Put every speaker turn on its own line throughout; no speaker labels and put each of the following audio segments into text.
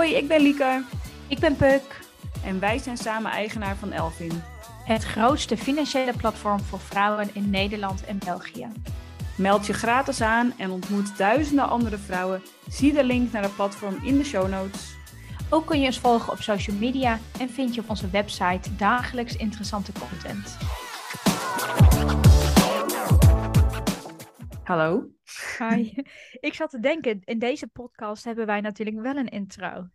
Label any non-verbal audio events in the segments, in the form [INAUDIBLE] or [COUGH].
Hoi, ik ben Lieke.
Ik ben Puk.
En wij zijn samen eigenaar van Elvin.
Het grootste financiële platform voor vrouwen in Nederland en België.
Meld je gratis aan en ontmoet duizenden andere vrouwen. Zie de link naar het platform in de show notes.
Ook kun je ons volgen op social media en vind je op onze website dagelijks interessante content.
Hallo.
Hi. [LAUGHS] Ik zat te denken, in deze podcast hebben wij natuurlijk wel een intro.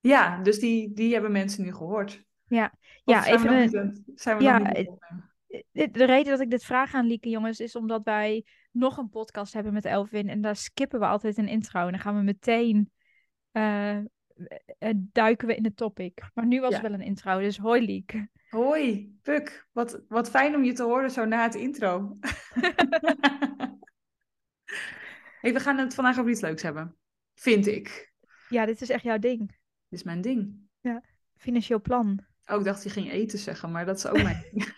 Ja, dus die, die hebben mensen nu gehoord.
Ja,
Of
ja
zijn
even
we nog
een-
niet aan- zijn we
ja,
nog niet
het-
begonnen?
de de reden dat ik dit vraag aan Lieke, jongens, is omdat wij nog een podcast hebben met Elvin. En daar skippen we altijd een intro. En dan gaan we meteen eh, eh, duiken we in de topic. Maar nu was
Ja.
het wel een intro, dus hoi Lieke.
Hoi, Puk. Wat, wat fijn om je te horen zo na het intro. [LAUGHS] [LAUGHS] hey, we gaan het vandaag over iets leuks hebben. Vind ik.
Ja, dit is echt jouw ding.
Dit is mijn ding.
Financieel plan.
Oh, ik dacht je ging eten zeggen, maar dat is ook mijn [LAUGHS] ding.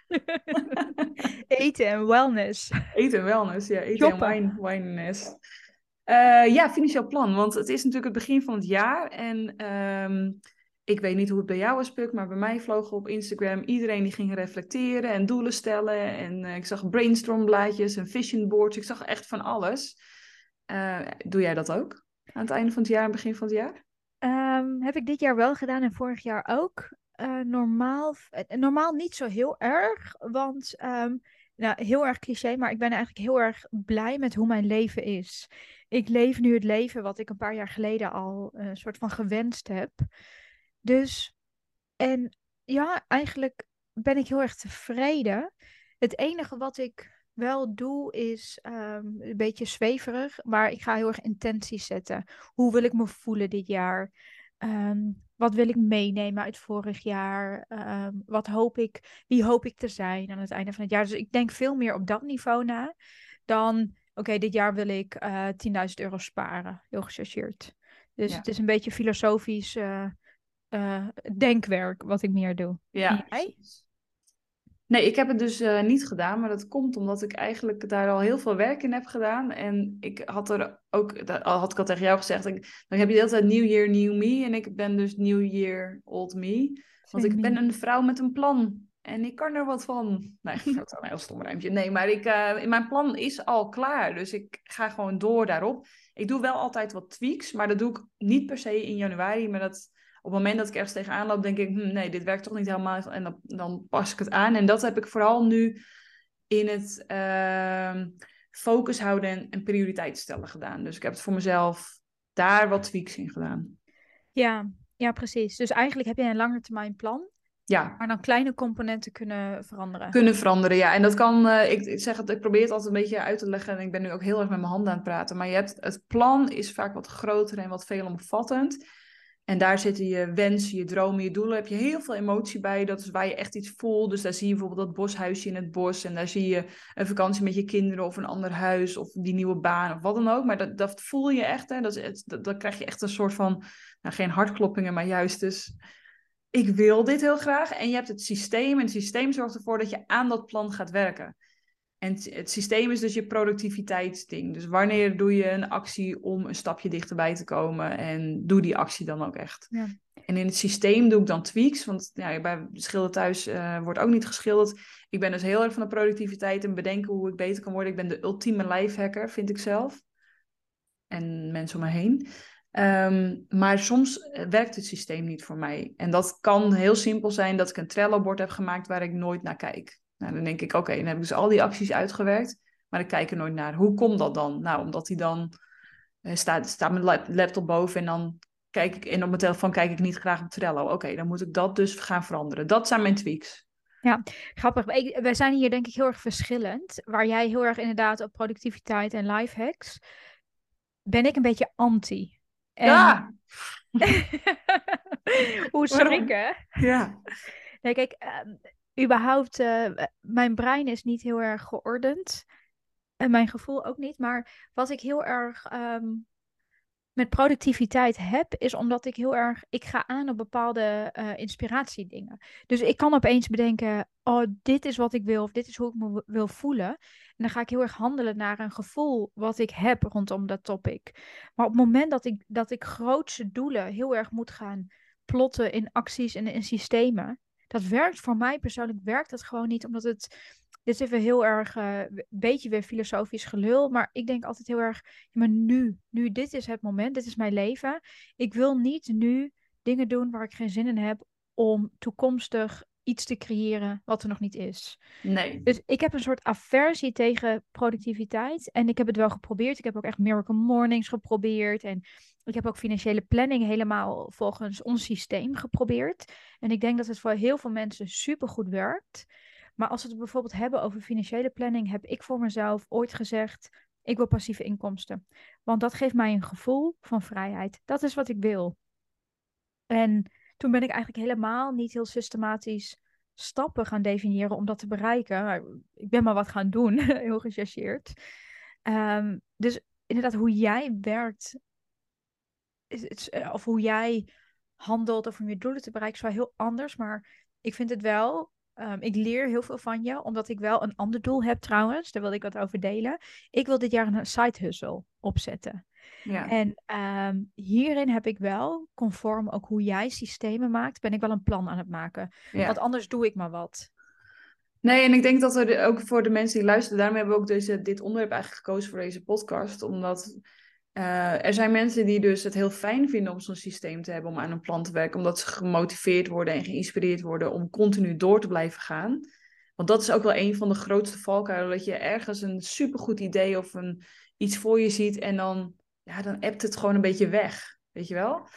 Eten en wellness.
Eten en wellness, ja. Eten
Shoppen.
en wine, wineness. Eh, ja, financieel plan. Want het is natuurlijk het begin van het jaar. En ehm, ik weet niet hoe het bij jou was, Puk, maar bij mij vlogen op Instagram iedereen die ging reflecteren en doelen stellen. En eh, ik zag brainstormblaadjes en vision boards. Ik zag echt van alles. Eh, doe jij dat ook? Aan het einde van het jaar en begin van het jaar?
Ehm, heb ik dit jaar wel gedaan en vorig jaar ook. Eh, normaal, eh, normaal niet zo heel erg, want ehm, nou, heel erg cliché, maar ik ben eigenlijk heel erg blij met hoe mijn leven is. Ik leef nu het leven wat ik een paar jaar geleden al een soort van gewenst heb. Dus, en ja, eigenlijk ben ik heel erg tevreden. Het enige wat ik wel doe is ehm, een beetje zweverig, maar ik ga heel erg intenties zetten. Hoe wil ik me voelen dit jaar? Ehm, wat wil ik meenemen uit vorig jaar? Ehm, wat hoop ik, wie hoop ik te zijn aan het einde van het jaar? Dus ik denk veel meer op dat niveau na dan, oké, dit jaar wil ik eh 10.000 euro sparen. Heel gechargeerd. Dus
Ja.
het is een beetje filosofisch eh, eh, denkwerk wat ik meer doe.
Ja.
Jij?
Nee, ik heb het dus eh, niet gedaan, maar dat komt omdat ik eigenlijk daar al heel veel werk in heb gedaan. En ik had er ook, dat al had ik al tegen jou gezegd, ik, dan heb je de hele tijd New Year, New Me. En ik ben dus New Year, Old Me. Want ik ben een vrouw met een plan. En ik kan er wat van. Nee, [LAUGHS] dat is een heel stom ruimtje. Nee, maar ik, eh, mijn plan is al klaar. Dus ik ga gewoon door daarop. Ik doe wel altijd wat tweaks, maar dat doe ik niet per se in januari. Maar dat, het moment dat ik ergens tegenaan loop, denk ik, hm, nee, dit werkt toch niet helemaal. En dan, dan pas ik het aan. En dat heb ik vooral nu in het ehm, focus houden en, en prioriteit stellen gedaan. Dus ik heb het voor mezelf daar wat tweaks in gedaan.
Ja, ja, precies. Dus eigenlijk heb je een langetermijn plan,
Ja,
maar dan kleine componenten kunnen veranderen.
kunnen veranderen. Ja, en dat kan, eh, ik, ik zeg het, ik probeer het altijd een beetje uit te leggen. En ik ben nu ook heel erg met mijn handen aan het praten. Maar je hebt, het plan is vaak wat groter en wat veelomvattend. En daar zitten je wensen, je dromen, je doelen. Heb je heel veel emotie bij. Dat is waar je echt iets voelt. Dus daar zie je bijvoorbeeld dat boshuisje in het bos. En daar zie je een vakantie met je kinderen of een ander huis. Of die nieuwe baan of wat dan ook. Maar dat, dat voel je echt. Hè? Dat dat, krijg je echt een soort van, nou geen hartkloppingen, maar juist dus ik wil dit heel graag. En je hebt het systeem. En het systeem zorgt ervoor dat je aan dat plan gaat werken. En het, systeem is dus je productiviteitsding. Dus wanneer doe je een actie om een stapje dichterbij te komen? En doe die actie dan ook echt.
Ja.
En in het systeem doe ik dan tweaks. Want ja, bij schilderen thuis eh, wordt ook niet geschilderd. Ik ben dus heel erg van de productiviteit en bedenken hoe ik beter kan worden. Ik ben de ultieme lifehacker, vind ik zelf. En mensen om me heen. Ehm, maar soms eh, werkt het systeem niet voor mij. En dat kan heel simpel zijn dat ik een Trello-bord heb gemaakt waar ik nooit naar kijk. Nou, dan denk ik, oké, dan heb ik dus al die acties uitgewerkt, maar ik kijk er nooit naar. Hoe komt dat dan? Nou, omdat die dan eh, staat, staat mijn lap- laptop boven en dan kijk ik, en op mijn telefoon kijk ik niet graag op Trello. Oké, dan moet ik dat dus gaan veranderen. Dat zijn mijn tweaks.
Grappig. Ik, wij zijn hier denk ik heel erg verschillend. Waar jij heel erg inderdaad op productiviteit en life hacks, ben ik een beetje anti. En...
Ja! [LAUGHS]
Hoe schrikken?
Ja.
Nee, kijk, ehm, überhaupt, eh, mijn brein is niet heel erg geordend. En mijn gevoel ook niet. Maar wat ik heel erg ehm, met productiviteit heb, is omdat ik heel erg, ik ga aan op bepaalde uh, inspiratiedingen. Dus ik kan opeens bedenken, oh, dit is wat ik wil, of dit is hoe ik me wil voelen. En dan ga ik heel erg handelen naar een gevoel wat ik heb rondom dat topic. Maar op het moment dat ik, dat ik grootse doelen heel erg moet gaan plotten in acties en in systemen, dat werkt voor mij persoonlijk, werkt dat gewoon niet, omdat het dit is even heel erg, een uh, beetje weer filosofisch gelul, maar ik denk altijd heel erg, maar nu, nu, dit is het moment, dit is mijn leven. Ik wil niet nu dingen doen waar ik geen zin in heb om toekomstig iets te creëren wat er nog niet is.
Nee.
Dus ik heb een soort aversie tegen productiviteit en ik heb het wel geprobeerd. Ik heb ook echt Miracle Mornings geprobeerd en ik heb ook financiële planning helemaal volgens ons systeem geprobeerd. En ik denk dat het voor heel veel mensen supergoed werkt. Maar als we het bijvoorbeeld hebben over financiële planning, heb ik voor mezelf ooit gezegd: ik wil passieve inkomsten. Want dat geeft mij een gevoel van vrijheid. Dat is wat ik wil. En toen ben ik eigenlijk helemaal niet heel systematisch stappen gaan definiëren om dat te bereiken. ik ben maar wat gaan doen, [LAUGHS] heel gechargeerd. Um, dus inderdaad, hoe jij werkt, is, is, of hoe jij handelt of om je doelen te bereiken, is wel heel anders. Maar ik vind het wel Ehm, ik leer heel veel van je, omdat ik wel een ander doel heb trouwens. Daar wil ik wat over delen. Ik wil dit jaar een side hustle opzetten. Ja. En um, hierin heb ik wel, conform ook hoe jij systemen maakt, ben ik wel een plan aan het maken. Want anders doe ik maar wat.
Nee, en ik denk dat er ook voor de mensen die luisteren, daarom hebben we ook deze, dit onderwerp eigenlijk gekozen voor deze podcast. Omdat uh, er zijn mensen die dus het heel fijn vinden om zo'n systeem te hebben om aan een plan te werken, omdat ze gemotiveerd worden en geïnspireerd worden om continu door te blijven gaan. Want dat is ook wel een van de grootste valkuilen, dat je ergens een supergoed idee of een, iets voor je ziet en dan, ja, dan appt het gewoon een beetje weg, weet je wel?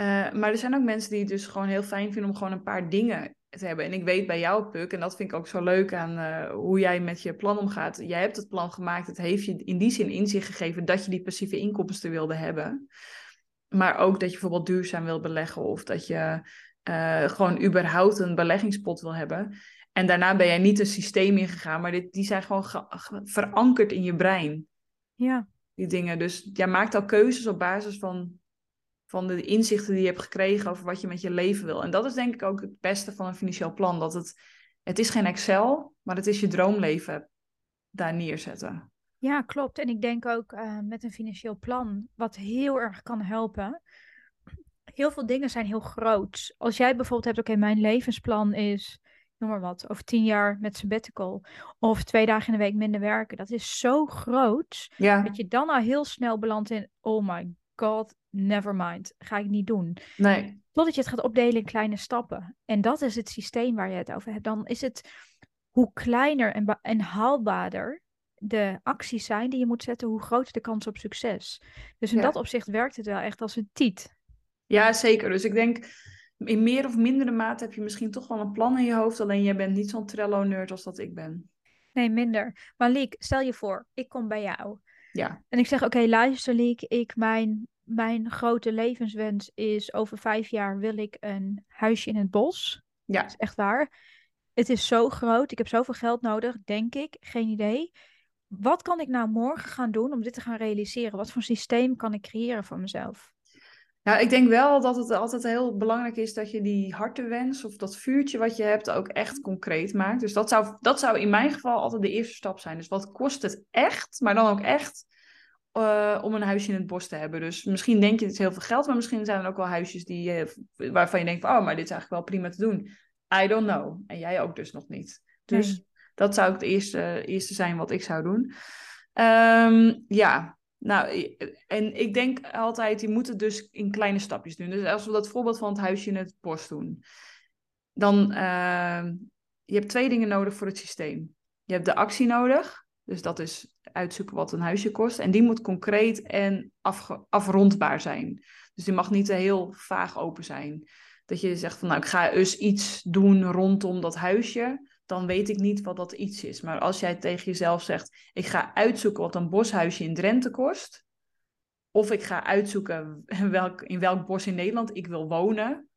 Uh, maar er zijn ook mensen die het dus gewoon heel fijn vinden om gewoon een paar dingen te hebben. En ik weet bij jou, Puk, en dat vind ik ook zo leuk aan uh, hoe jij met je plan omgaat. Jij hebt het plan gemaakt, het heeft je in die zin inzicht gegeven dat je die passieve inkomsten wilde hebben. Maar ook dat je bijvoorbeeld duurzaam wil beleggen of dat je uh, gewoon überhaupt een beleggingspot wil hebben. En daarna ben jij niet een systeem ingegaan, maar dit, die zijn gewoon verankerd in je brein.
Ja.
Die dingen. Dus jij maakt al keuzes op basis van van de inzichten die je hebt gekregen over wat je met je leven wil. En dat is denk ik ook het beste van een financieel plan. Dat het, het is geen Excel, maar het is je droomleven daar neerzetten.
Ja, klopt. En ik denk ook uh, met een financieel plan, wat heel erg kan helpen. Heel veel dingen zijn heel groot. Als jij bijvoorbeeld hebt, oké, mijn levensplan is, noem maar wat, over tien jaar met sabbatical. Of twee dagen in de week minder werken. Dat is zo groot. Ja. Dat je dan al heel snel belandt in, oh my god, never mind, ga ik niet doen.
Nee.
Totdat je het gaat opdelen in kleine stappen. En dat is het systeem waar je het over hebt. Dan is het hoe kleiner en, en haalbaarder de acties zijn die je moet zetten, hoe groter de kans op succes. Dus in dat opzicht werkt het wel echt als een tiet.
Ja, zeker. Dus ik denk, in meer of mindere mate heb je misschien toch wel een plan in je hoofd, alleen jij bent niet zo'n Trello-nerd als dat ik ben.
Nee, minder. Maar Liek, stel je voor, ik kom bij jou.
Ja.
En ik zeg, oké, luister Liek, ik, mijn mijn grote levenswens is over vijf jaar wil ik een huisje in het bos.
Ja.
Dat is echt waar. Het is zo groot. Ik heb zoveel geld nodig, denk ik. Geen idee. Wat kan ik nou morgen gaan doen om dit te gaan realiseren? Wat voor systeem kan ik creëren voor mezelf?
Ja, ik denk wel dat het altijd heel belangrijk is dat je die hartewens of dat vuurtje wat je hebt ook echt concreet maakt. Dus dat zou, dat zou in mijn geval altijd de eerste stap zijn. Dus wat kost het echt, maar dan ook echt uh, om een huisje in het bos te hebben. Dus misschien denk je het is heel veel geld, maar misschien zijn er ook wel huisjes die, uh, waarvan je denkt, van, oh, maar dit is eigenlijk wel prima te doen. I don't know. En jij ook dus nog niet. Dus dat zou het eerste, eerste zijn wat ik zou doen. Um, ja, nou, en ik denk altijd, je moet het dus in kleine stapjes doen. Dus als we dat voorbeeld van het huisje in het bos doen, dan uh, je hebt twee dingen nodig voor het systeem. Je hebt de actie nodig, dus dat is uitzoeken wat een huisje kost. En die moet concreet en afrondbaar zijn. Dus die mag niet heel vaag open zijn. Dat je zegt van nou, ik ga dus iets doen rondom dat huisje. Dan weet ik niet wat dat iets is. Maar als jij tegen jezelf zegt, ik ga uitzoeken wat een boshuisje in Drenthe kost. Of ik ga uitzoeken [LAUGHS] welk, in welk bos in Nederland ik wil wonen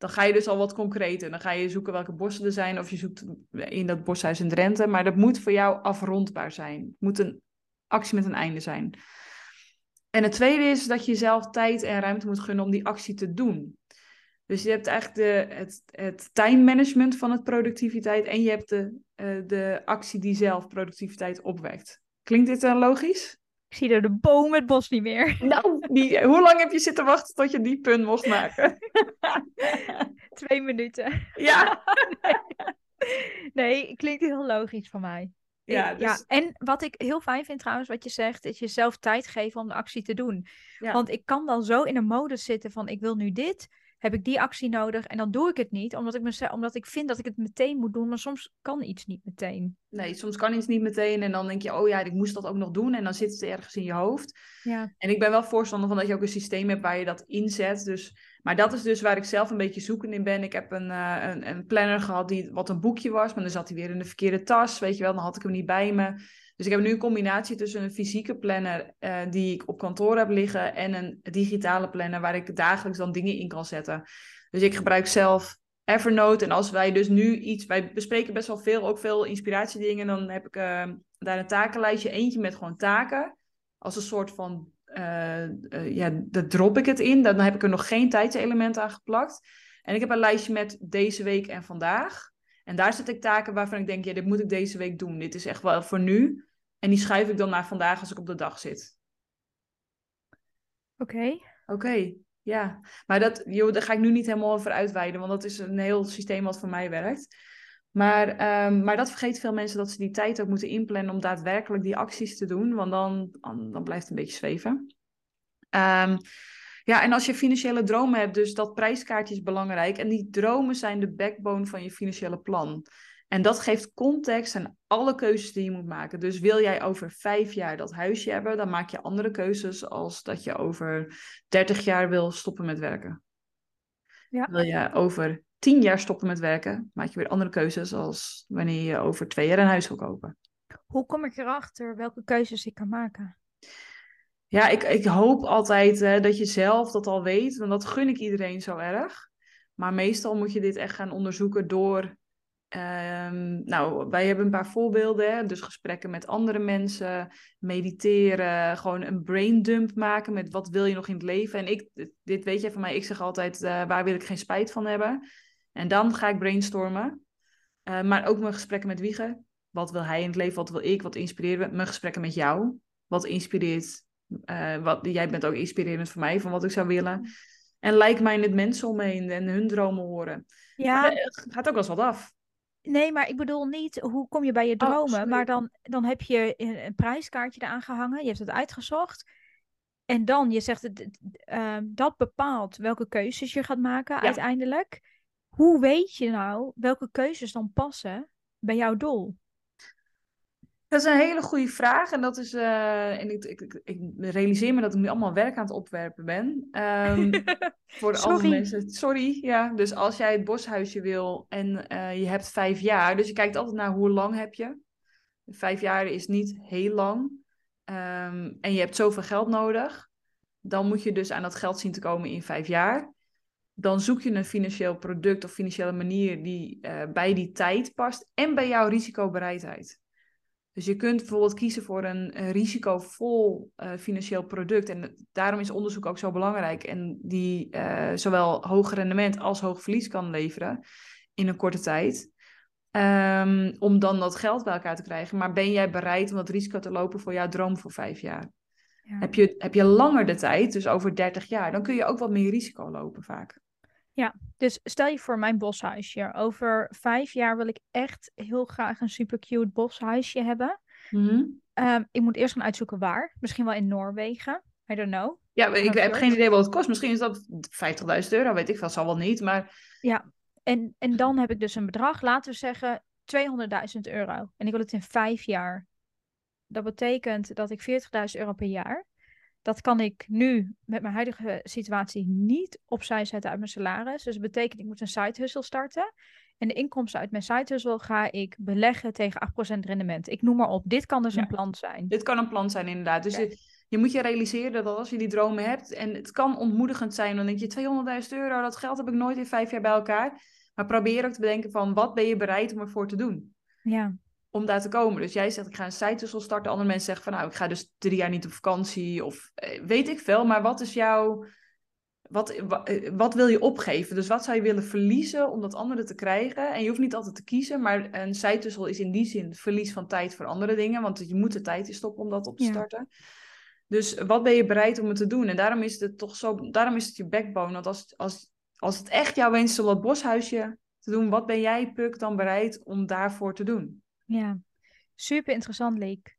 dan ga je dus al wat concreter. Dan ga je zoeken welke bossen er zijn, of je zoekt in dat boshuis in Drenthe. Maar dat moet voor jou afrondbaar zijn. Het moet een actie met een einde zijn. En het tweede is dat je jezelf tijd en ruimte moet gunnen om die actie te doen. Dus je hebt eigenlijk de, het, het time management van het productiviteit en je hebt de, uh, de actie die zelf productiviteit opwekt. Klinkt dit dan logisch?
Ik zie er de boom het bos niet meer. [LAUGHS]
Nou, die, hoe lang heb je zitten wachten tot je die punt mocht maken? [LAUGHS]
Twee minuten.
Ja.
nee. [LAUGHS] nee, klinkt heel logisch voor mij. Ja, dus... ja, en wat ik heel fijn vind trouwens, wat je zegt, is jezelf tijd geven om de actie te doen. Ja. Want ik kan dan zo in een modus zitten van ik wil nu dit, heb ik die actie nodig en dan doe ik het niet, omdat ik, me, omdat ik vind dat ik het meteen moet doen, maar soms kan iets niet meteen.
Nee, soms kan iets niet meteen en dan denk je, oh ja, ik moest dat ook nog doen en dan zit het ergens in je hoofd.
Ja.
En ik ben wel voorstander van dat je ook een systeem hebt waar je dat inzet. Dus, maar dat is dus waar ik zelf een beetje zoekend in ben. Ik heb een, uh, een, een planner gehad die wat een boekje was, maar dan zat hij weer in de verkeerde tas, weet je wel, dan had ik hem niet bij me. Dus ik heb nu een combinatie tussen een fysieke planner uh, die ik op kantoor heb liggen en een digitale planner waar ik dagelijks dan dingen in kan zetten. Dus ik gebruik zelf Evernote en als wij dus nu iets, wij bespreken best wel veel, ook veel inspiratiedingen, dan heb ik uh, daar een takenlijstje, eentje met gewoon taken, als een soort van, uh, ja, daar drop ik het in, dan heb ik er nog geen tijdselement aan geplakt. En ik heb een lijstje met deze week en vandaag. En daar zet ik taken waarvan ik denk, ja, dit moet ik deze week doen. Dit is echt wel voor nu. En die schuif ik dan naar vandaag als ik op de dag zit.
Oké.
Oké, ja. Maar dat, joh, daar ga ik nu niet helemaal over uitweiden, want dat is een heel systeem wat voor mij werkt. Maar, um, maar dat vergeet veel mensen dat ze die tijd ook moeten inplannen om daadwerkelijk die acties te doen, want dan, dan, dan blijft het een beetje zweven. Um, ja, en als je financiële dromen hebt, dus dat prijskaartje is belangrijk. En die dromen zijn de backbone van je financiële plan. En dat geeft context aan alle keuzes die je moet maken. Dus wil jij over vijf jaar dat huisje hebben, dan maak je andere keuzes als dat je over dertig jaar wil stoppen met werken.
Ja.
Wil je over tien jaar stoppen met werken, maak je weer andere keuzes als wanneer je over twee jaar een huis wil kopen.
Hoe kom ik erachter welke keuzes ik kan maken?
Ja, ik, ik hoop altijd uh, dat je zelf dat al weet, want dat gun ik iedereen zo erg. Maar meestal moet je dit echt gaan onderzoeken door Um, nou, wij hebben een paar voorbeelden. Hè? Dus gesprekken met andere mensen, mediteren, gewoon een brain dump maken met wat wil je nog in het leven. En ik, dit weet je van mij, ik zeg altijd, uh, waar wil ik geen spijt van hebben? En dan ga ik brainstormen. Uh, maar ook mijn gesprekken met Wiegen. Wat wil hij in het leven? Wat wil ik? Wat inspireert Mijn gesprekken met jou. Wat inspireert? Uh, wat, jij bent ook inspirerend voor mij van wat ik zou willen. En het mensen omheen en hun dromen horen.
Ja.
Maar gaat ook wel eens wat af.
Nee, maar ik bedoel niet hoe kom je bij je dromen. Oh, maar dan, dan heb je een, prijskaartje eraan gehangen. Je hebt het uitgezocht. En dan, je zegt, het, uh, dat bepaalt welke keuzes je gaat maken ja. uiteindelijk. Hoe weet je nou welke keuzes dan passen bij jouw doel?
Dat is een hele goede vraag. En dat is. Uh, en ik, ik, ik, realiseer me dat ik nu allemaal werk aan het opwerpen ben. Um, [LAUGHS] voor alle mensen. Sorry. Ja. Dus als jij het boshuisje wil en uh, je hebt vijf jaar. Dus je kijkt altijd naar hoe lang heb je. Vijf jaar is niet heel lang. Um, en je hebt zoveel geld nodig. Dan moet je dus aan dat geld zien te komen in vijf jaar. Dan zoek je een financieel product of financiële manier die uh, bij die tijd past en bij jouw risicobereidheid. Dus je kunt bijvoorbeeld kiezen voor een, een risicovol uh, financieel product. En daarom is onderzoek ook zo belangrijk. En die uh, zowel hoog rendement als hoog verlies kan leveren in een korte tijd. Um, om dan dat geld bij elkaar te krijgen. Maar ben jij bereid om dat risico te lopen voor jouw droom voor vijf jaar? Ja. Heb, je, heb je langer de tijd, dus over 30 jaar, dan kun je ook wat meer risico lopen vaak.
Ja, dus stel je voor mijn boshuisje. Over vijf jaar wil ik echt heel graag een super cute boshuisje hebben.
Mm-hmm.
Um, ik moet eerst gaan uitzoeken waar. Misschien wel in Noorwegen. I don't know.
Ja, ik heb geen idee wat het kost. Misschien is dat 50.000 euro, weet ik veel. Dat zal wel niet, maar...
Ja, en, en dan heb ik dus een bedrag, laten we zeggen 200.000 euro. En ik wil het in vijf jaar. Dat betekent dat ik 40.000 euro per jaar dat kan ik nu met mijn huidige situatie niet opzij zetten uit mijn salaris. Dus dat betekent, ik moet een side hustle starten. En de inkomsten uit mijn side hustle ga ik beleggen tegen 8% rendement. Ik noem maar op. Dit kan dus ja. een plan zijn.
Dit kan een plan zijn, inderdaad. Dus je, je, moet je realiseren dat als je die dromen hebt... en het kan ontmoedigend zijn, dan denk je 200.000 euro... dat geld heb ik nooit in vijf jaar bij elkaar. Maar probeer ook te bedenken van... wat ben je bereid om ervoor te doen?
Ja.
Om daar te komen. Dus jij zegt, ik ga een side starten. Andere mensen zeggen van, nou, ik ga dus drie jaar niet op vakantie. Of eh, weet ik veel. Maar wat is jouw... Wat, eh, wat, wil je opgeven? Dus wat zou je willen verliezen om dat andere te krijgen? En je hoeft niet altijd te kiezen, maar een zijtussel is in die zin verlies van tijd voor andere dingen. Want je moet de tijd in stoppen om dat op te starten. Dus wat ben je bereid om het te doen? En daarom is het toch zo, daarom is het je backbone. Want als, als, als het echt jouw wens is om dat boshuisje te doen, wat ben jij, Puk, dan bereid om daarvoor te doen?
Ja, super interessant, Leek.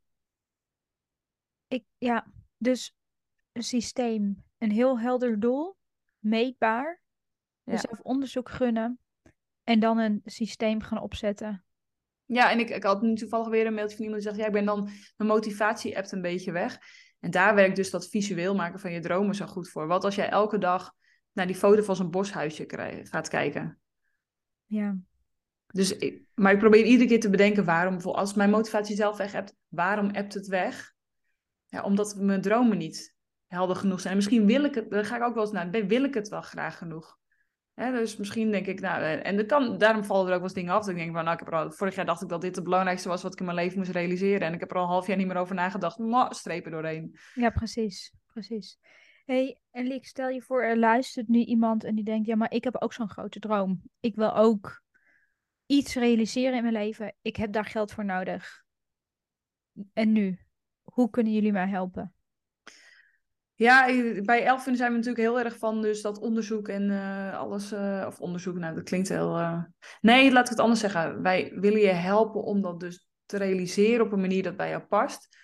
Ik, ja, dus een systeem, een heel helder doel, meetbaar, ja. jezelf onderzoek gunnen en dan een systeem gaan opzetten.
Ja, en ik, ik had nu toevallig weer een mailtje van iemand die zegt, ja, ik ben dan, mijn motivatie appt een beetje weg. En daar werkt dus dat visueel maken van je dromen zo goed voor. Wat als jij elke dag naar die foto van zo'n boshuisje gaat kijken?
Ja.
Dus maar ik probeer iedere keer te bedenken waarom, als mijn motivatie zelf weg hebt, waarom appt het weg? Omdat mijn dromen niet helder genoeg zijn. En misschien wil ik het, dan ga ik ook wel eens naar, wil ik het wel graag genoeg? dus misschien denk ik, nou, en er kan, daarom vallen er ook wel eens dingen af. Dat ik denk van, nou, ik heb al, vorig jaar dacht ik dat dit het belangrijkste was wat ik in mijn leven moest realiseren. En ik heb er al een half jaar niet meer over nagedacht. Maar strepen doorheen.
Ja, precies. Precies. hey, en Liek, stel je voor, er luistert nu iemand en die denkt, ja, maar ik heb ook zo'n grote droom. Ik wil ook iets realiseren in mijn leven. Ik heb daar geld voor nodig. En nu? Hoe kunnen jullie mij helpen?
Ja, bij Elfin zijn we natuurlijk heel erg van dus dat onderzoek en uh, alles. Uh, of onderzoek, nou dat klinkt heel. Uh... Nee, laat ik het anders zeggen. Wij willen je helpen om dat dus te realiseren op een manier dat bij jou past.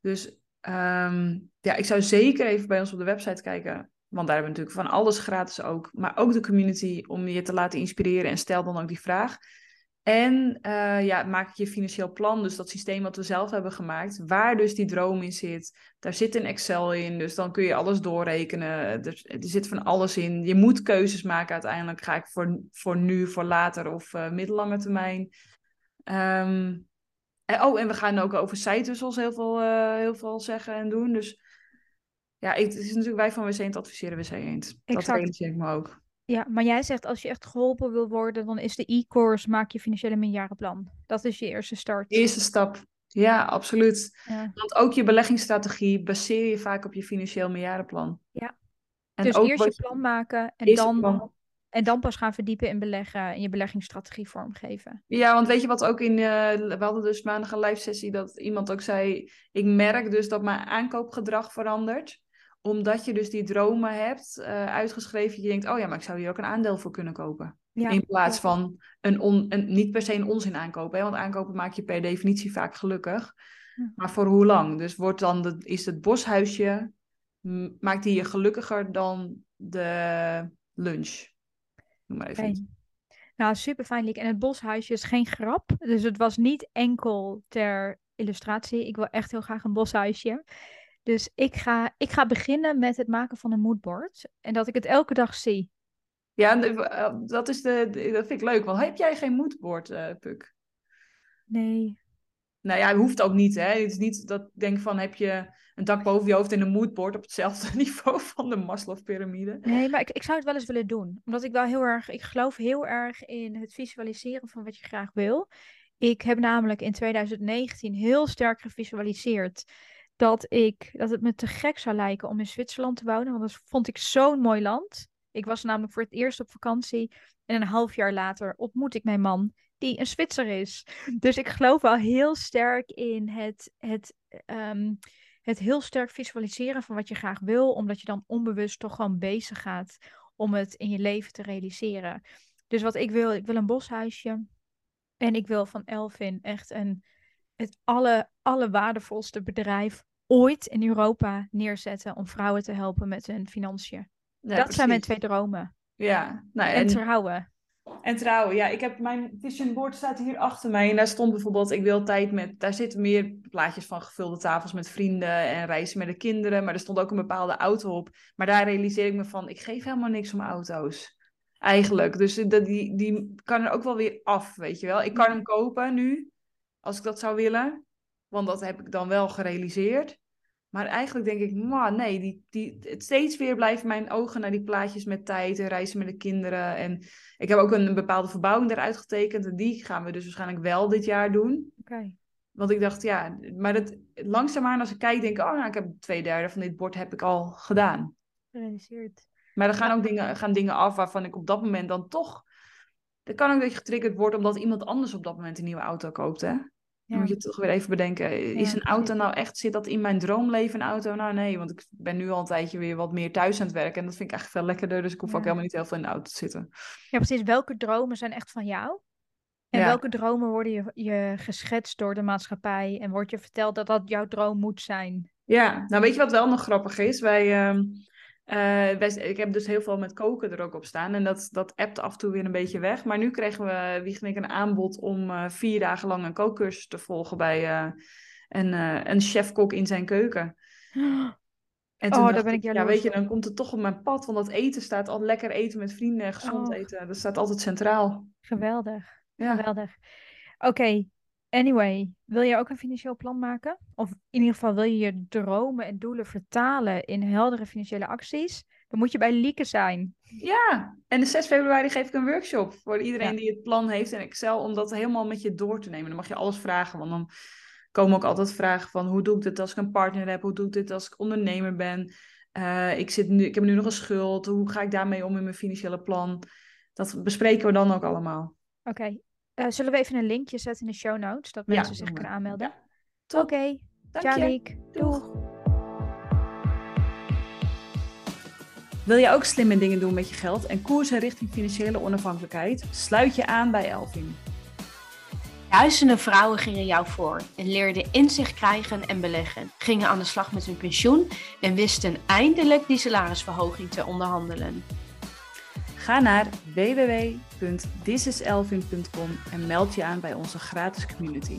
Dus um, ja, ik zou zeker even bij ons op de website kijken. Want daar hebben we natuurlijk van alles gratis ook. Maar ook de community om je te laten inspireren. En stel dan ook die vraag. En uh, ja, maak je financieel plan, dus dat systeem wat we zelf hebben gemaakt, waar dus die droom in zit. Daar zit een Excel in, dus dan kun je alles doorrekenen. Er, er zit van alles in. Je moet keuzes maken uiteindelijk. Ga ik voor, voor nu, voor later of uh, middellange termijn. Um, en, oh, en we gaan ook over zijtussels heel veel, uh, heel veel zeggen en doen. Dus ja, het is natuurlijk wij van WC Eend adviseren WC Eend. Dat realiseer ik me ook.
Ja, maar jij zegt als je echt geholpen wil worden, dan is de e-course maak je financiële meerjarenplan. Dat is je eerste start.
Eerste stap. Ja, absoluut. Ja. Want ook je beleggingsstrategie baseer je vaak op je financieel meerjarenplan.
Ja. En dus eerst je plan maken en dan, en dan pas gaan verdiepen in beleggen en je beleggingsstrategie vormgeven.
Ja, want weet je wat ook in... Uh, we hadden dus maandag een live sessie dat iemand ook zei... Ik merk dus dat mijn aankoopgedrag verandert omdat je dus die dromen hebt uh, uitgeschreven, je denkt, oh ja, maar ik zou hier ook een aandeel voor kunnen kopen. in plaats van een, on, een, niet per se een onzin aankopen. Hè? Want aankopen maak je per definitie vaak gelukkig. Maar voor hoe lang? Dus wordt dan de, is het boshuisje, maakt die je gelukkiger dan de lunch? Noem maar even.
Nou, super fijn, En het boshuisje is geen grap. Dus het was niet enkel ter illustratie. Ik wil echt heel graag een boshuisje. Dus ik ga, ik ga beginnen met het maken van een moodboard. En dat ik het elke dag zie.
Ja, eh, dat, is de, dat vind ik leuk. Want heb jij geen moodboard, uh, Puk?
Nee.
Nou ja, hoeft ook niet. Hè? Het is niet dat ik denk van heb je een dak boven je hoofd en een moodboard op hetzelfde [LAUGHS] niveau van de Maslow-pyramide.
Nee, maar ik, ik zou het wel eens willen doen. Omdat ik wel heel erg, ik geloof heel erg in het visualiseren van wat je graag wil. Ik heb namelijk in 2019 heel sterk gevisualiseerd dat, ik, dat het me te gek zou lijken om in Zwitserland te wonen. Want dat vond ik zo'n mooi land. Ik was namelijk voor het eerst op vakantie. En een half jaar later ontmoet ik mijn man, die een Zwitser is. Dus ik geloof wel heel sterk in het, het, um, het heel sterk visualiseren van wat je graag wil. Omdat je dan onbewust toch gewoon bezig gaat om het in je leven te realiseren. Dus wat ik wil, ik wil een boshuisje. En ik wil van Elvin echt een, het alle, allerwaardevolste bedrijf ooit in Europa neerzetten om vrouwen te helpen met hun financiën. dat zijn mijn twee dromen.
Ja,
nou, en, en trouwen.
En trouwen, ja. Ik heb mijn vision board staat hier achter mij. En daar stond bijvoorbeeld, ik wil tijd met... Daar zitten meer plaatjes van gevulde tafels met vrienden en reizen met de kinderen. Maar er stond ook een bepaalde auto op. Maar daar realiseer ik me van, ik geef helemaal niks om auto's. Eigenlijk. Dus die, die kan er ook wel weer af, weet je wel. Ik kan hem kopen nu, als ik dat zou willen. Want dat heb ik dan wel gerealiseerd. Maar eigenlijk denk ik, maar nee, die, die, het steeds weer blijven mijn ogen naar die plaatjes met tijd en reizen met de kinderen. En ik heb ook een, bepaalde verbouwing eruit getekend. En die gaan we dus waarschijnlijk wel dit jaar doen.
Oké.
Want ik dacht, ja, maar het, langzaamaan als ik kijk, denk ik, oh, nou, ik heb twee derde van dit bord heb ik al gedaan.
Gerealiseerd.
Maar er gaan ook dingen, gaan dingen af waarvan ik op dat moment dan toch... Het kan ook dat je getriggerd wordt omdat iemand anders op dat moment een nieuwe auto koopt, hè? Dan moet je toch weer even bedenken, is een auto nou echt, zit dat in mijn droomleven een auto? Nou nee, want ik ben nu al een tijdje weer wat meer thuis aan het werken en dat vind ik echt veel lekkerder, dus ik hoef ook helemaal niet heel veel in de auto te zitten.
Ja, precies. Welke dromen zijn echt van jou? En welke dromen worden je, je geschetst door de maatschappij en wordt je verteld dat dat jouw droom moet zijn?
Ja, nou weet je wat wel nog grappig is? Wij, uh, uh, ik heb dus heel veel met koken er ook op staan. En dat, dat appt af en toe weer een beetje weg. Maar nu kregen we, wie en ik, een aanbod om uh, vier dagen lang een kookcursus te volgen bij uh, een, een chef-kok in zijn keuken. [GASPS]
En toen oh, daar ben ik,
ja, weet je, dan komt het toch op mijn pad. Want dat eten staat al lekker eten met vrienden, gezond oh. eten. Dat staat altijd centraal.
Geweldig. Ja. Geweldig. Oké, Anyway, wil je ook een financieel plan maken? Of in ieder geval wil je je dromen en doelen vertalen in heldere financiële acties? Dan moet je bij Lieke zijn.
Ja, en de 6 februari geef ik een workshop voor iedereen die het plan heeft in Excel om dat helemaal met je door te nemen. Dan mag je alles vragen, want dan komen ook altijd vragen van hoe doe ik dit als ik een partner heb? Hoe doe ik dit als ik ondernemer ben? Uh, ik, zit nu, ik heb nu nog een schuld. Hoe ga ik daarmee om in mijn financiële plan? Dat bespreken we dan ook allemaal.
Oké, uh, zullen we even een linkje zetten in de show notes, dat mensen zich kunnen aanmelden? Ja. Oké, okay. Doeg.
Wil je ook slimme dingen doen met je geld en koersen richting financiële onafhankelijkheid? Sluit je aan bij Elvin.
Duizenden vrouwen gingen jou voor en leerden inzicht krijgen en beleggen, gingen aan de slag met hun pensioen en wisten eindelijk die salarisverhoging te onderhandelen.
Ga naar www.thisiselvin.com en meld je aan bij onze gratis community.